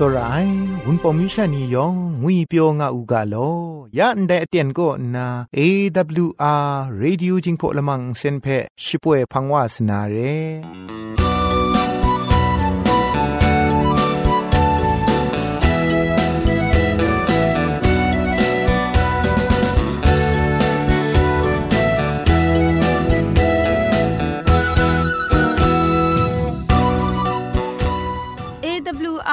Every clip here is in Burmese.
สรายวุนปอมิชานียองงุยเปียวงาอูกาโลยันไดอะเตียนก็นา AWR Radio จิงพอละมังเซนเพชิป่วยพังวาสนาเร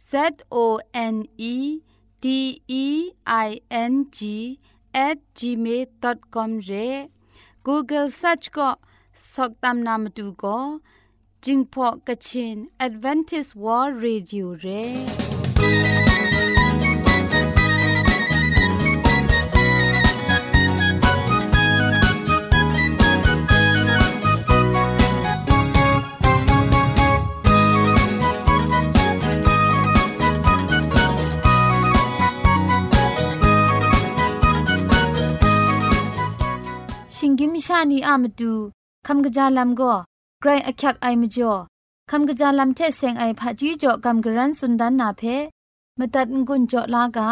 Z O N E T E I N G at gmail.com re Google search ko soktam namatu ko jingpo Kachin advantage war radio re นีอามดูคำกระจาลก็ไกรอักยักไอมจ่อคำกระจาลเทเซงไอผาจีจ่อคำกระรันสุดดันนาเพมตัดงุนจ่อลากา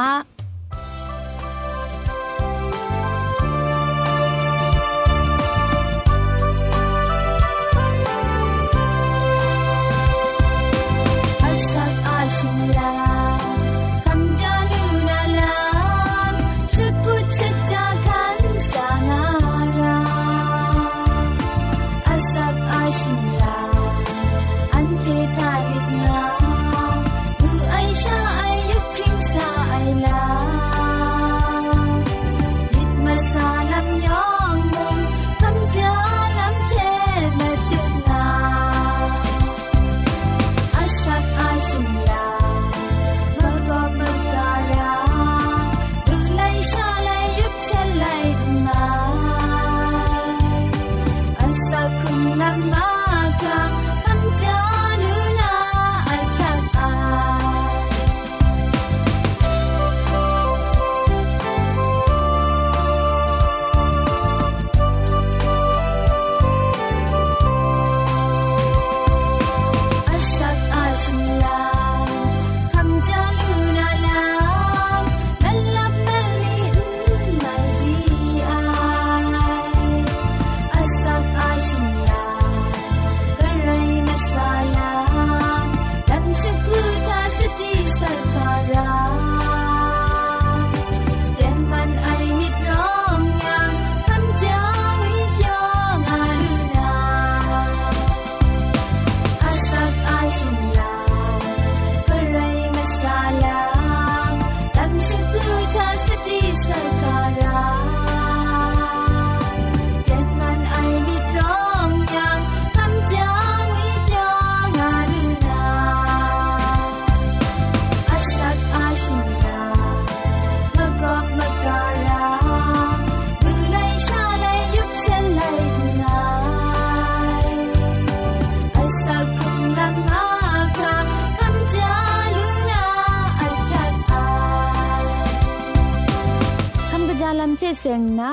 จาลัมเชเซงนา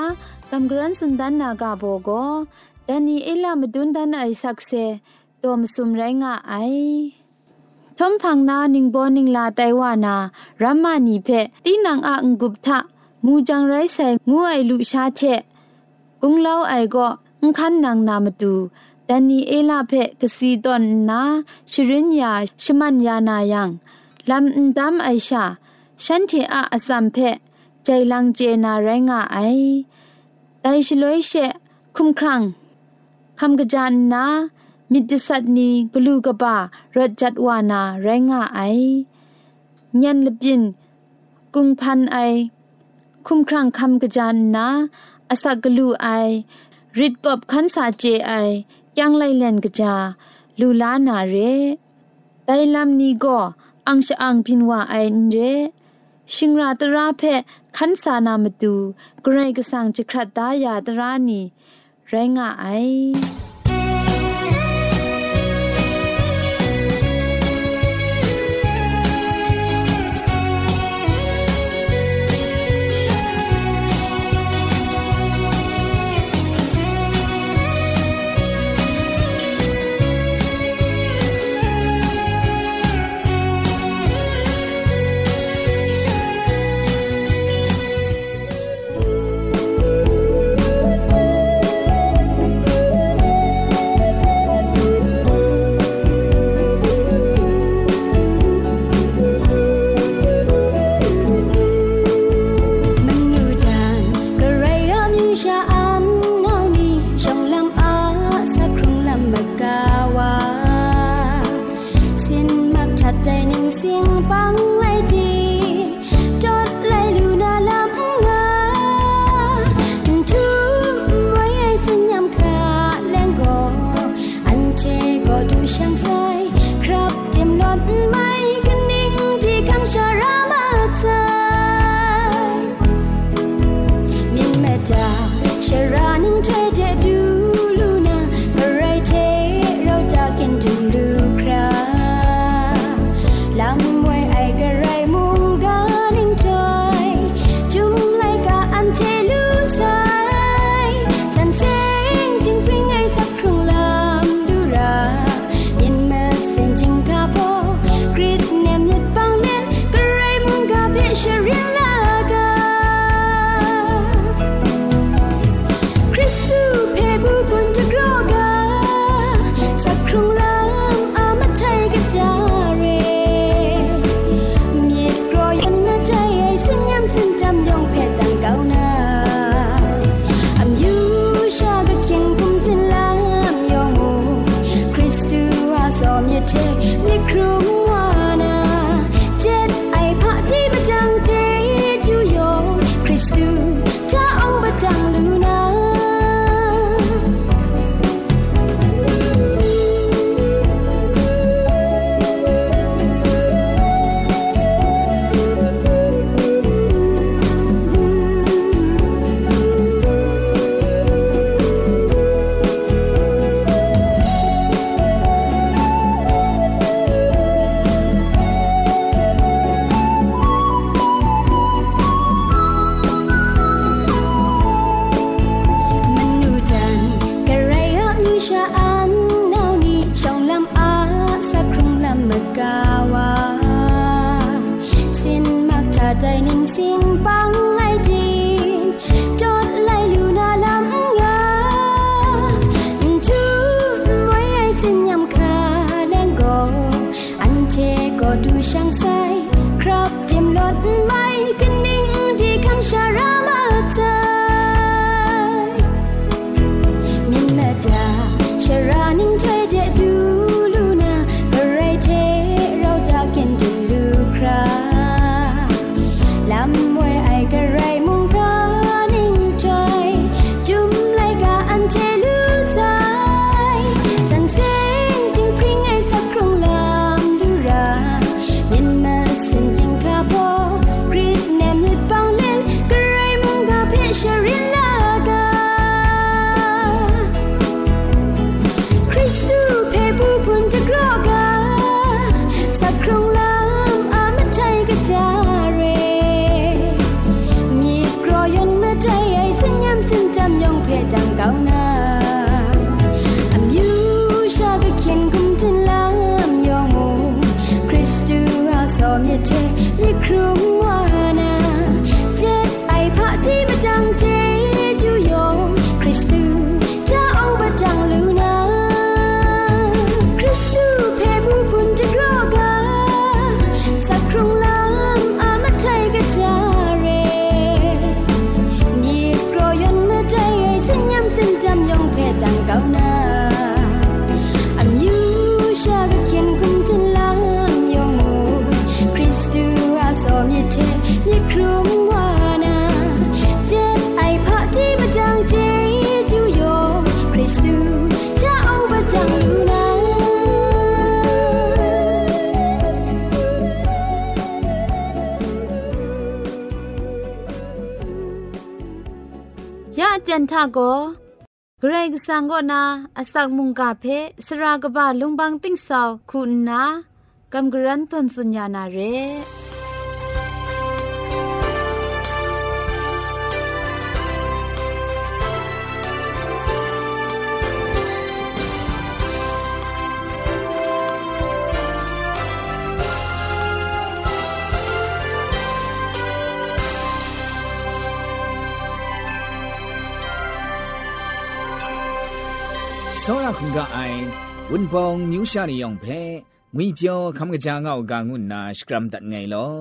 ตัมกรันสุนดานนากาโบโกดานีเอลามดุนดานไอซักเซตอมซุมไรงาไอทอมพังนานิงบอนิงลาไตวานารัมมานีเพตีนังอางกุบทะมูจังไรไซงูไอลุชาเชกุงลาวไอโกอังคันนางนามตูဒန်နီအေလာဖက်ကစီတွန်နာရှရင်ညာရှမန်ယာနာယံလမ်ဒမ်အိုင်ရှာရှန်တီအာအစမ်ဖက်ใจลังเจนาแรงอไอไดชลวยเชะคุ้มครังคำกระจานนา มิจสัตนีกลูกะบารจัดวานาแรงอไอยันลบินกุงพันไอ คุ้มครังคำกระจานนา อสักลูไอริดกบขันสาเจไอยังไลเลนกะจาลูลานาเรไดลัมนี้ก็อังชะอังพินว่าไอเรชิงราตราเพขันสานามตูเกรงกสังจิครัดตายาตรานีแรงง่ายยันทาโกเกรงสังกนาอสักมุงกาเพสรากบะลงบางติ้งสาวคุณนากำกรันทนสุญญานาเรစောရခုကအိုင်ဝန်ပောင်မြူရှာနေအောင်ဖဲငွေပြောခမကကြာငေါကငုနာစကရမ်တတ်ငိုင်လော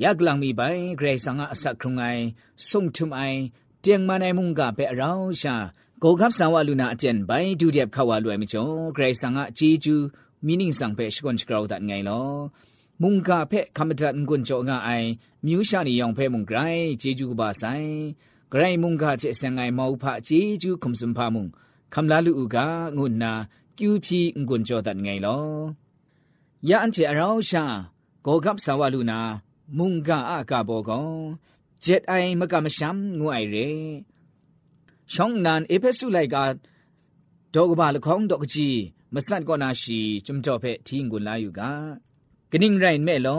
ယက်လန်မီပိုင်ဂရေဆာငါအဆက်ခုံငိုင်ဆုံထုံအိုင်တຽງမနိုင်မုန်ကပဲအရောင်းရှာကိုကပ်ဆန်ဝလူနာအကျန်ပိုင်ဒူရက်ခဝလွယ်မချုံဂရေဆာငါအချီကျူမီနင်းဆန်ပဲရှကွန်စကရောတတ်ငိုင်လောမုန်ကဖဲခမတန်ကွန်ကြောငါအိုင်မြူးရှာနေရောင်ဖဲမုန်ဂရိုင်းဂျေဂျူကပါဆိုင်ဂရိုင်းမုန်ကချက်ဆန်ငိုင်မောဥဖအချီကျူခုံစွန်ဖာမုန်คำลาลูกางุนนากิวพีงุนจอดันไงลอยาอันเจอเราชาโกกับสาวลูนามุงกาอากาโบกงเจ็ดไอมกามชัมงูไอเรช่องนานเอเพสุไลกาดอกบาลของดอกจีมสันก็นาชีจุมจอเพทิ้งกุนลาอยู่กากนิ่งไรแม่ลอ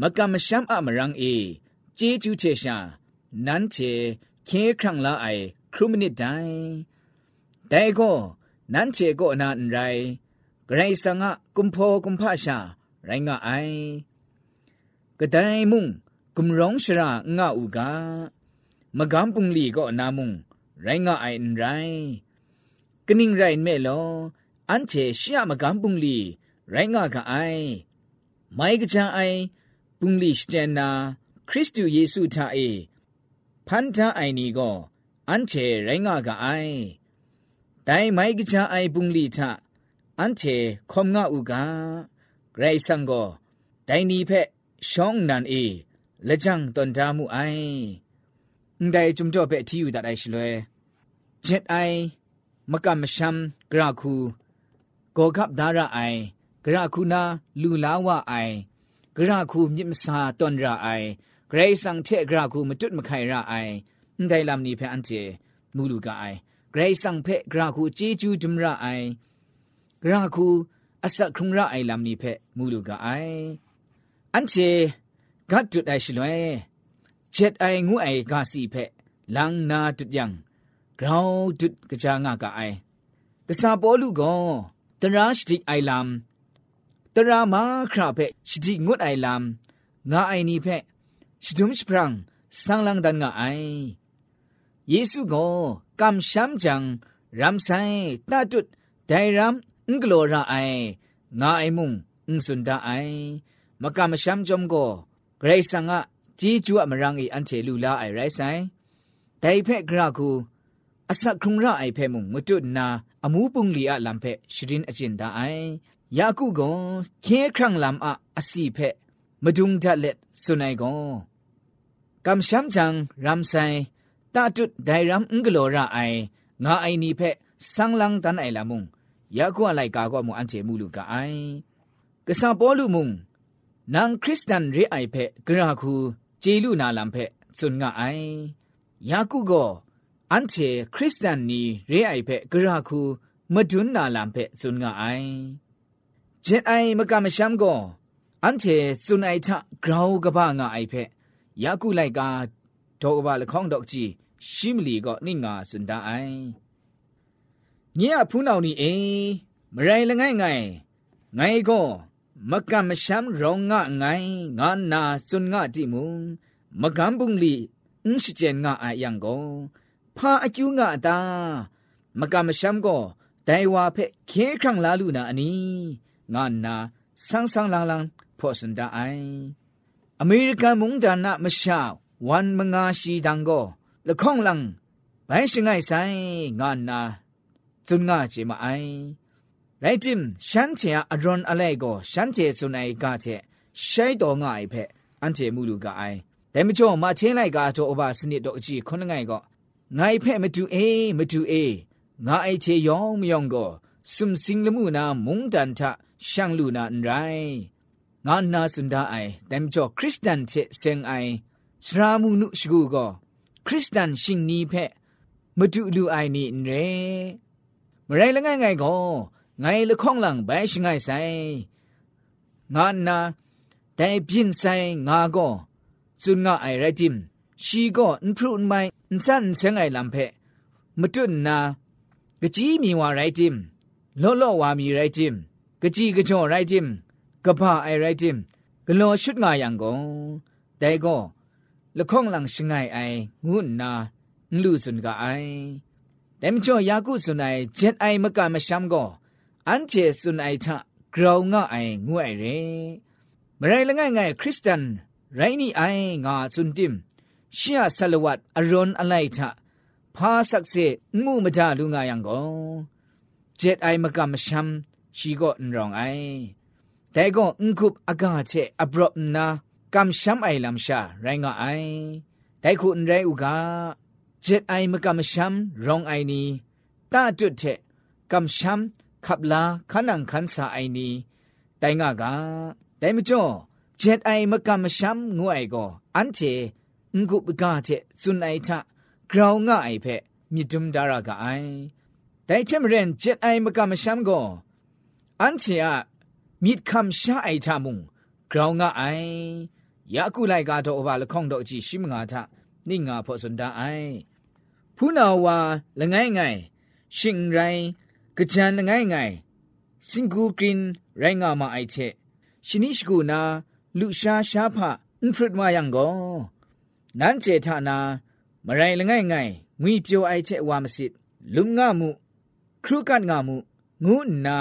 มกามชัมอามรังเอเจจูเชชานั้นเชเคครั้งละไอครุมนิดไดแต่ก็นั้นเชก็นานไรไกรสังะกุมพอกุมพาชาไรงะไอกระไดมุงกุมร้องชรางะอุกามะกำปุงลีก็นามุงไรงะไอนไรกนิ่งไรเมลออันเชเชียมะกำปุงลีไรงะกะไอไม่กะจาไอปุงลีสเตนาคริสต์เยซูทาเอพันธะไอนี้ก็อันเชไรงะกะไอဒိုင်မိုင်ကချာအိုင်ပုန်လီထအန်ချေခုံငါဥကဂရိတ်ဆန်ကိုဒိုင်နီဖက်ရှောင်းနန်အေလက်ချန်တန်တာမှုအိုင်ဒိုင်ဂျုံတော့ပဲအထီယူတတ်အိုင်ရှလွဲဂျက်အိုင်မကမရှမ်ဂရခုဂေါ်ကပ်ဒါရအိုင်ဂရခုနာလူလာဝအိုင်ဂရခုမြစ်မစာတန်ရအိုင်ဂရိတ်ဆန်ချေဂရခုမတွတ်မခိုင်ရအိုင်ဒိုင်လမ်နီဖက်အန်ချေမူလူကအိုင်กรสังเพกราคูเจจูดุมระไอกราคูอาศัครุงระไอลำนี้เพมูลูกาไออันเจกัดจุดไอชลวยเจ็ดไองูไอกาสีเพลังนาจุดยังกราวจุดกระจางากาไอกระซาบอลูกอตราสติไอลำตรามาคราเพสติงดไอลำงาไอนี้เพชดุมสพรังสังลังดันงาไอယေစုကိုကမ်ရှမ်ဂျန်ရမ်ဆိုင်တတ်တုဒိုင်ရမ်အင်္ဂလိုရာအိုင်နာအိမုံအင်းစွန်ဒအိုင်မကမ်ရှမ်ဂျုံကိုဂရိတ်ဆန်ကជីကျွအမရန်ကြီးအန်ချေလူလာအိုင်ရိုင်ဆိုင်ဒိုင်ဖက်ဂရကူအဆက်ခုံရအိုင်ဖဲမုံငွတ်တုနာအမူးပုန်လီအလံဖက်ရှရင်အကျင်ဒအိုင်ယာကုကွန်ခဲခန့်လမ်အအစီဖက်မဒုံဒလက်စွန်နိုင်ကွန်ကမ်ရှမ်ဂျန်ရမ်ဆိုင်ตาจุดไดรัมอุงกโลราไองาไอนีเพสังลังตันไอละมุงยากัวไลกาก็มุอันเจมูลูกาไอกษาปอลูมุงนางคริสตันเรไอเพกราคูเจลูนาลัมเพสุนงาไอยากุโกอันเจคริสตันนีเรไอเพกราคูมดุนนาลัมเพสุนงาไอเจไอมกามชัมโกอันเจสุนไอทะกราวกะบะงาไอเพยากุไลกาดอกบะละข้องดอกจีရှိမလီကောနိငါစွန်ဒအိုင်ညင်အဖူးနောင်နီအိမ်မရိုင်လငိုင်ငိုင်ငိုင်ကောမကမရှမ်ရောငါငိုင်ငါနာစွန်ငါတိမုံမကံပုန်လီအင်းရှိကျန်ငါအယံကောဖာအကျူးငါအတာမကမရှမ်ကောဒိုင်ဝါဖက်ခဲခန့်လာလူနာအနီငါနာဆန်းဆန်းလန်းလန်းဖော့စန်ဒအိုင်အမေရိကန်မုန်ဒနာမရှောင်းဝန်မငါရှိတန်ကောလခေါင်လံဘိုင်းရှိငိုင်ဆိုင်ငါနာဇွန်ငါချေမအိုင်ရိုက်တင်ရှမ်းချေအရွန်အလဲကိုရှမ်းချေစုန်နိုင်ကချေရှိုက်တော်ငါအိဖက်အန်ချေမှုလူကအိုင်ဒဲမချုံမချင်းလိုက်ကတော့အဘစနစ်တော့အကြည့်ခုနငိုင်ကောငါအိဖက်မတူအေးမတူအေးငါအိချေယောင်မယောင်ကိုစုံစင်းလမှုနာမုန်တန်ထရှန်လူနာရိုင်းငါနာစੁੰဒအိုင်ဒဲမချုံခရစ်စတန်ချေစင်အိုင်စရာမှုနုရှိကူကောคริสเตียนชิงนี้เพะมาดูดูไอนี่เร่เมื่อไรละไงไงก็ไงละข้องหลังไปชิงไงใส่งานนะแต่พินใส่งาก็จุนงาไอไรจิมชีก็อันพรุนไม่อันสั้นเสียงไอลำเพะมาจุนนะกะจีมีว่าไรจิมล้อล้อว่ามีไรจิมกะจีกะจ่อไรจิมกะพาไอไรจิมกะลอชุดงาอย่างกงแต่ก็လခေါင်လန်စငိုင်အိုင်ငုနာငလူစွန်ကအိုင်ဒမ်ချောယာကုစွန်အိုင်ဂျက်အိုင်မကမရှမ်ကိုအန်ချေစွန်အိုင်ထဂရောင်ငါအိုင်ငွအိုင်ရေမရိုင်လငိုင်ငိုင်ခရစ်စတန်ရိုင်းနီအိုင်ငါစွန်တင်ရှီယာဆလဝတ်အရွန်အလိုက်ထဖာဆက်စေငုမကြလူငါယံကိုဂျက်အိုင်မကမရှမ်ရှိကိုအန်ရောင်အိုင်တဲကိုအန်ခုပ်အကာချေအဘရော့နာกำช้ำไอลำชาไรงอไอแต่คุณไรอุกาเจ็ดไอมะกำช้ำรองไอนี้ตาจุดเถะกำช้ำขับลาขันังขันสาไอนี้แต่งากาแต่ไม่จ่อเจ็ดไอมะกำช้ำงูไอก็อันเจงกุบกาเจสุนไอทะกราวงไอเพะมีดุมดารากาไอแต่เช่นเรนเจ็ดไอมะกำช้ำก็อันเจอะมีดคำชาไอทามุงกราวงไอยากุไลกาโตอบาละข่องดอกจิชิมงาทะนิงาพอสุนดาไอผู้นาวาละง่ายง่ายชิงไรกะจันละง่ายง่ายสิงกูกรินไรงามาไอเชชินิชกูนาลุชาชาพะอินฟรุดมายังกอนันเจทานามะไรละง่ายง่ายงุยเปียวไอเชวามสิทลุมงามุครูกันงามุงูนา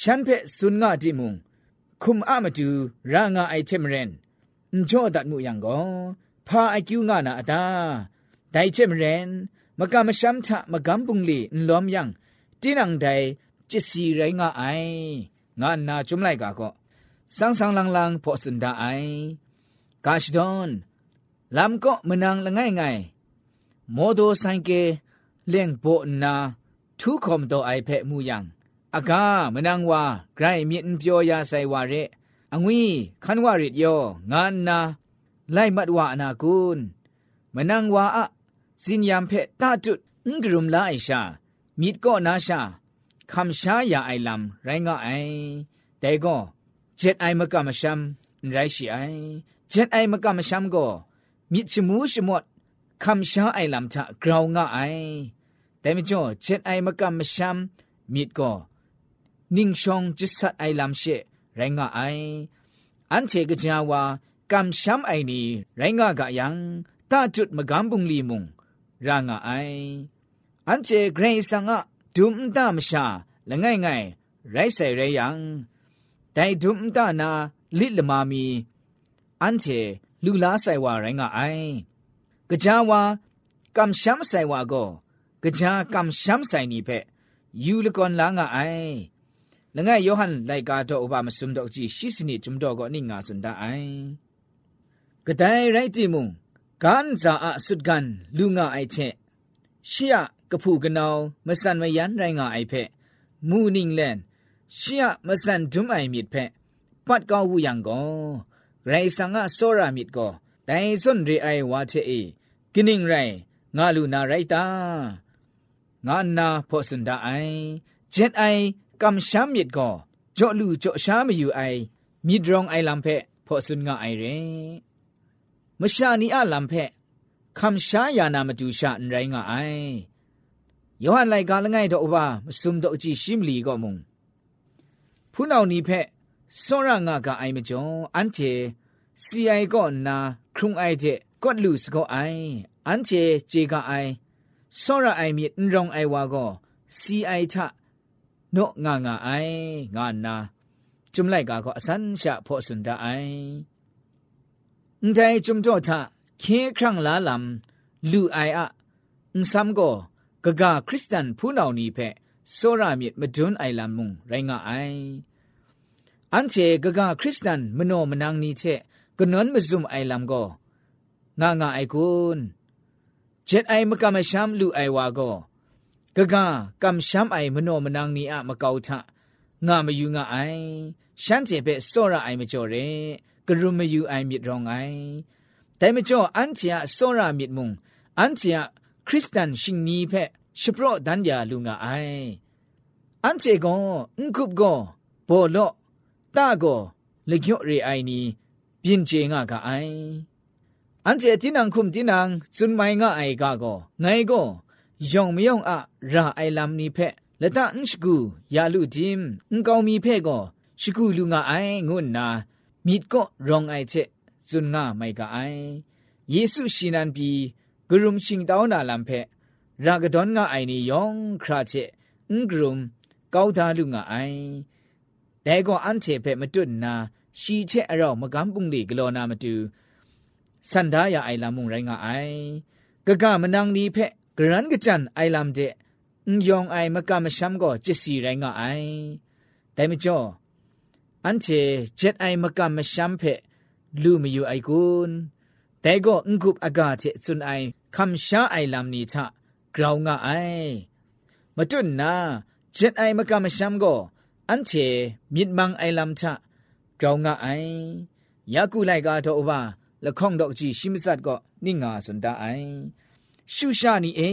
ฉันเพสุนงาดิมุงคุมอามจูรางาไอเชมเรนจ่อดัดมุยังกองพาไอคิวงานาอตาไดเจมเรนมะกะมะชัมทะมะกัมปุงลีนลอมยังตีนังไดจิสีไรงาไองานาจุมไลกาก็สังสังลังลังพอสุนดาไอกาชดอนลำก็มนังละง่ายง่ายโมโดไซเกเล่งโปนาทุคอมโตไอเพมูยังอากามนังวาไกรมีนเปียวยาไซวาเรအငွေခန်ဝရစ်ယောငါနာလိုက်မတ်ဝအနာကုန်မနန်ဝါအစင်ယံဖက်တာတုငဂရုမလာအိရှာမိတ်ကောနာရှာခမ်ရှာယာအိုင်လမ်ရိုင်းငါအိုင်တဲကောဂျက်အိုင်မကမရှမ်ရိုင်းရှိအိုင်ဂျက်အိုင်မကမရှမ်ကိုမိချမူးရှမော့คำช้าไอลำทะกราวง่ายแต่ไม่จ่อเช็ดไอมะกำมะช้ำมิดก็นิ่งชองจิสัดไอลำเชရိုင်းငါအိုင်အန်ချေကကြာဝါကမ်ရှမ်အိုင်နီရိုင်းငါကယံတာจุดမကမ်ပုန်လီမုံရာငါအိုင်အန်ချေဂရိဆန်ငါဒုမ်တမရှာလငိုင်ငိုင်ရိုက်ဆိုင်ရယံဒိုင်ဒုမ်တနာလစ်လမာမီအန်ချေလူလားဆိုင်ဝါရိုင်းငါအိုင်ကကြာဝါကမ်ရှမ်ဆိုင်ဝါကိုကကြာကမ်ရှမ်ဆိုင်နီဖက်ယူလကွန်လာငါအိုင်လငယ်ယောဟန်လိုက်ကားတော့ဥပမစုံတော့ကြည့်ရှိစနိဂျုံတော့ကိုနိငါစွန်ဒအိုင်ကဒိုင်ရိုက်တီမုံကန်ဇာအဆုဒဂန်လူငါအိုက်ချက်ရှီယကဖူကနောင်မဆန်မယန်ရိုင်းငါအိုက်ဖက်မူနင်းလန်ရှီယမဆန်ဒုံအိုင်မြစ်ဖက်ပတ်ကောင်းဝူယံကောရိုင်ဆန်ငါဆောရာမြစ်ကောဒိုင်စွန်ရီအိုင်ဝါချေအေကင်းင်းရိုင်ငါလူနာရိုက်တာငါနာဖောစန်ဒအိုင်ဂျက်အိုင်กำช้ำมิดก่อเจาะลู่เจาะช้ามาอยู่ไอมิดรองไอลำเพะพอสุนงาไอเร่มชานีอาลำเพะคำช้ายานามาดูชาอันไรงาไอยอหันไลกาละไงดอกบาสุมดอกจีชิมลีก็มุงผู้นานี้เพะစောရငါကအိုင်မကျော်အန်ချေ CI ကောနာခုံအိုက်တဲ့ကော့လူစကောအိုင်အန်ချေဂျေကအိုင်စောရအိုင်မြင့်ရောင်အိုင်ဝါကော CI ထနော့ငါငါအိုင်ငါနာจุมไลกาก็อสันชะพอสุนดาไอใจจุมโจทะเคครั้งลาลำลูไออะซ้ำก็กะกาคริสตันผู้เหล่านี้เพะโซรามิดมาดุนไอลำมุงไรงาไออันเจกะกาคริสตันมโนมนังนี้เชกนนมาซุมไอลำก็งางาไอคุณเจ็ดไอมะกามะชามลูไอวาก็กะกากำช้ำไอมโนมนางนีอะมะเกาทะငါမယူငါအိုင်ရှမ်းကျေပဲစောရအိုင်မကြော်တဲ့ကရုမယူအိုင်မြစ်ရောင်းအိုင်တိုင်မကြော်အန်ချာစောရမြစ်မုံအန်ချာခရစ်စတန်ရှင်နီဖက်ရှပရော့ဒန်ယာလူငါအိုင်အန်ချေကောအန်ခုပ်ကောဘောလော့တာကောလေကျော့ရေအိုင်နီပြင်ကျေငါကအိုင်အန်ကျေတင်းနန်ခုမ်တင်းနန်ဇွန်မိုင်ငါအိုင်ကောငိုင်ကောยองมยองอะราไอลัมนีเพละตะอันชกูยาลุจิมอันกอมีเพก็ชกูลุงาไองุนนามิดก็รองไอเจซุนงาไมกะไอเยซูชินันปีกรุมชิงตาวนาลัมเพรากะดอนงาไอนียองคราเจอันกรุมกาวทาลุงาไอแต่ก็อันเจเพมตุนนาชีเชอเรามะกัมปุงลีกลอนามาตูสันดายาไอลามุงไรงาไอกะกะมะนังนีเพกรันกจันไอลำเจยองไอมะกามชัมก็จิสีไรงาไอแต่ไม่จ่ออันเจเจ็ดไอมะกามชัมเพลูมอยู่ไอกุนแต่ก็อุกุบอากาเจจุนไอคำชาไอลำนี้ทะกราวงาไอมาจุนนาเจ็ดไอมะกามชัมก็อันเจมิดมังไอลำทะกราวงาไอยากูไลกาโตอบาละข้องดอกจีชิมสัดก็นิ่งาสนตาไอရှုရှာနီအေ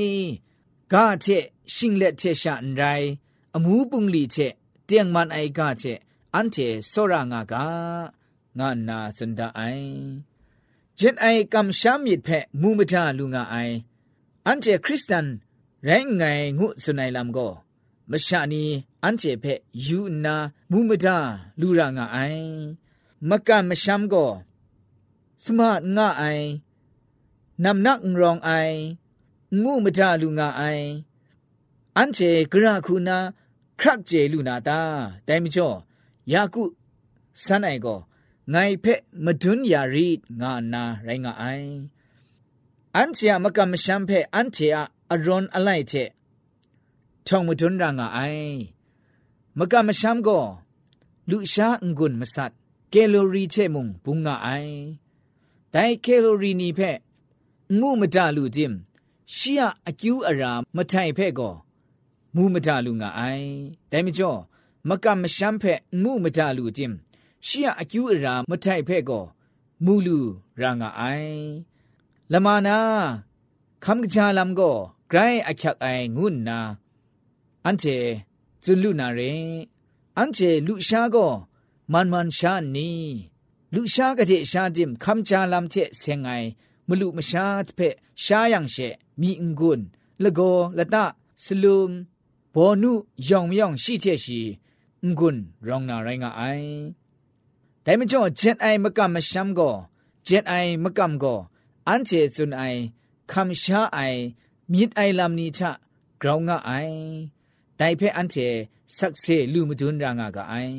ဂါချက်ရှင်လက်ချက်ရှာန်ရိုင်အမူးပုန်လီချက်တຽງမန်အိုင်ဂါချက်အန်တေစောရငါကငါနာစန္ဒအိုင်ဂျင်အိုင်ကမ်ရှာမစ်ဖက်မူမတလူငါအိုင်အန်တေခရစ်စတန်ရိုင်းငိုင်ငုစနိုင်လမ်ကိုမရှာနီအန်တေဖက်ယူနာမူမတလူရငါအိုင်မကမရှမ်ကိုสมาดง่ายนำนักรองไอငုမတလူငါအိုင်အန်ချေဂရခုနာခရက်ကျေလူနာတာတိုင်မချောယာကုစနိုင်ကိုငိုင်ဖက်မဒွန်းယာရီငါနာရိုင်းငါအိုင်အန်ချာမကမရှမ်းဖက်အန်ချာအရွန်အလိုက်တဲ့ထုံမဒွန်းရာငါအိုင်မကမရှမ်းကိုလူရှာငွန်းမဆတ်ကယ်လိုရီချက်မုံဘုံငါအိုင်တိုင်ကယ်လိုရီနီဖက်ငုမတလူဂျင်ရှီယအကျူအရာမထိုင်ဖဲ့ကောမူမတလူငါအိုင်ဒဲမကျော်မကမရှမ်းဖက်မူမတလူချင်းရှီယအကျူအရာမထိုင်ဖဲ့ကောမူလူရာငါအိုင်လမနာခမ်ကချာလမ်ကိုဂရိုင်းအချက်အိုင်ငုနာအန်ချေဇလူနာရင်အန်ချေလူရှာကိုမန်မန်ရှာနီလူရှာကတဲ့ရှာတင်ခမ်ချာလမ်တဲ့ဆင်ငိုင်မလူမရှာတဲ့ရှာယံရှေมีองกุนละโกละตะสลุมบอนุยองมยองရှိချက်ရှိองกุนรองนาไรงาไอแต่มจ่อเจ็ดไอมะกัมมะชัมโกเจ็ดไอมะกัมโกอันเจซุนไอคัมชาไอมิดไอลัมนีชะกรองงาไอတိုင်ဖဲအန်ချေဆက်ဆေလူမဒွန်းရာငါကအိုင်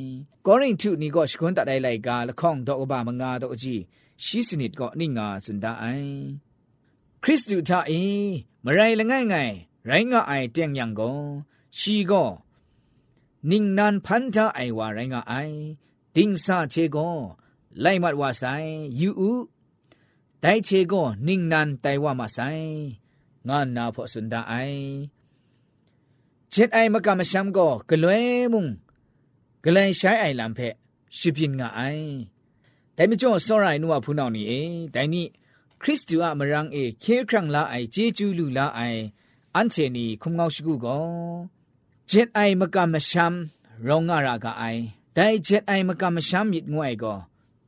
ကောရင်ထုနီကောရှကွန်းတတိုင်လိုက်ကလခေါင်တော့ဘာမငါတော့အကြီးရှိစနစ်ကောနိငါစွန်ဒအိုင်คริสต์อยู่ท่าเอมไรละง่ายไงไรงะไอเตียงยังกงชีก็นิ่งนานพันท่าไอว่าไรงะไอติงซาเชก็ไล่มัดว่าไซยูอูไดเชก็นิ่งนานไตว่ามาไซงานนาพอสุนดาไอเช็ดไอมากำมชัมก็กล้วยมุงกล้วยใช้ไอลำเพะชิบินงะไอแต่ไม่จ่อสอไรนัวพูนเอานี่เอแต่นี่ခရစ်တုအမရန်အေ ခေခရန်လာအိုင်ဂျေဂျူးလူလာအိုင်အန်ချေနီခုံငေါရှိကူကောဂျက်အိုင်မကမရှမ်ရောင်ငါရာကအိုင်ဒိုင်ဂျက်အိုင်မကမရှမ်မြစ်ငွိုင်ကော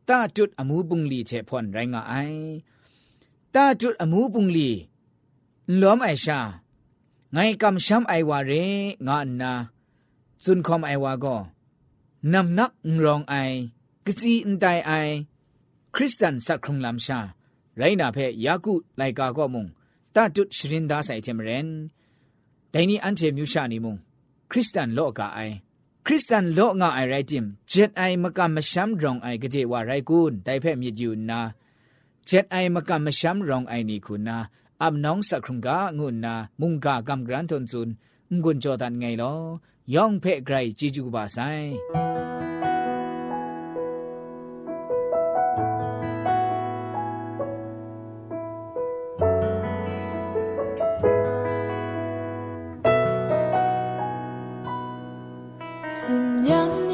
တာတုတ်အမှုပုန်လီချေဖွန်ရိုင်းငါအိုင်တာတုတ်အမှုပုန်လီလောမိုင်ရှာငိုင်ကမရှမ်အိုင်ဝါရေငါနာဇွန်ခေါမအိုင်ဝါကောနမ်နက်ရောင်အိုင်ကစီအန်တိုင်အိုင်ခရစ်စတန်စတ်ခုံလမ်ရှာရိုင်းနာဖဲယာကုလိုက်ကာကောမုံတတုရှရင်ဒါဆိုင်ချင်မရင်ဒိုင်နီအန်တီမြူရှာနီမုံခရစ်စတန်လော့ကာအိုင်ခရစ်စတန်လော့ငါအိုင်ရိုက်တင်ဂျက်အိုင်မကမရှမ်ရောင်အိုင်ကတိဝရိုက်ကုန်တိုင်ဖဲမြစ်ယူနာဂျက်အိုင်မကမရှမ်ရောင်အိုင်နီခုနာအမ်နောင်စခရုံကငုနာမုန်ကာကမ်ဂရန်တွန်ဇွန်ငွန်ဂျော်ဒန်ငိုင်လောယောင်ဖဲဂရိုင်ဂျီဂျူဘာဆိုင်新你。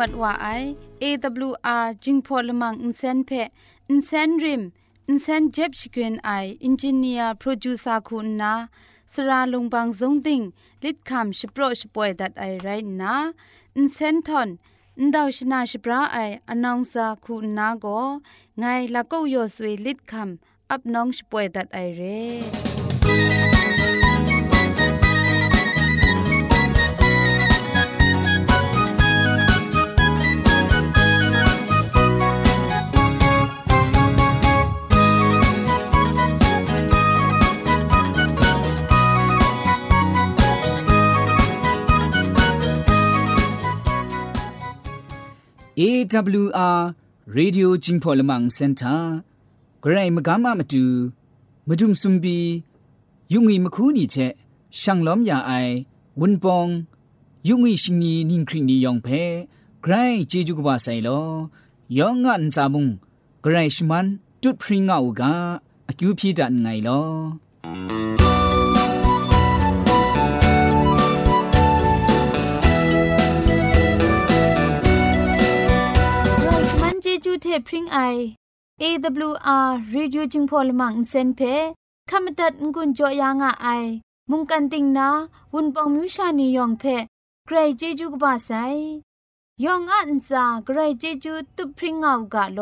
มัดว่าไอ AWR จิงพอลมังอินเซนเพอินเซนริมอินเซนเจ็บชกรีนไออินจิเนียร์โปรดิวซาคุณนาสราลงบางสงติงลิดคำชโปรชป่วยดัดไอไรนะอินเซนทอนอินดาวชนาชปราไออนองซาคุณนาโกไงลัก็ยอสวลิดคำอับน้องชป่วยดัดไอเร่ AWR Radio Jingpolamang Center ဂရိတ်မကမမတူမဒုံစွန်ဘီယုံငီမခုနီချက်ရှန်လောမြအိုင်ဝွန်ပောင်ယုံငီရှင်နီနင်းခရီနီယောင်ဖဲဂရိတ်ဂျေဂျူကဘာဆိုင်လောယောငန်ဇာမုံဂရိတ်ရှမန်တွတ်ဖရင်ငါအူကအကျူဖြီဒန်ငိုင်လောเทพริ้งไออ a อาร์รีด i n g p o l y m ังเซนเพขามตัดงุนจอยางอ้ายมุงกันติงนาวุนปองมิวชานียองเพใกรเจจูกบาไซยองอันซาใกรเจจูตุพริ้งเอากาโล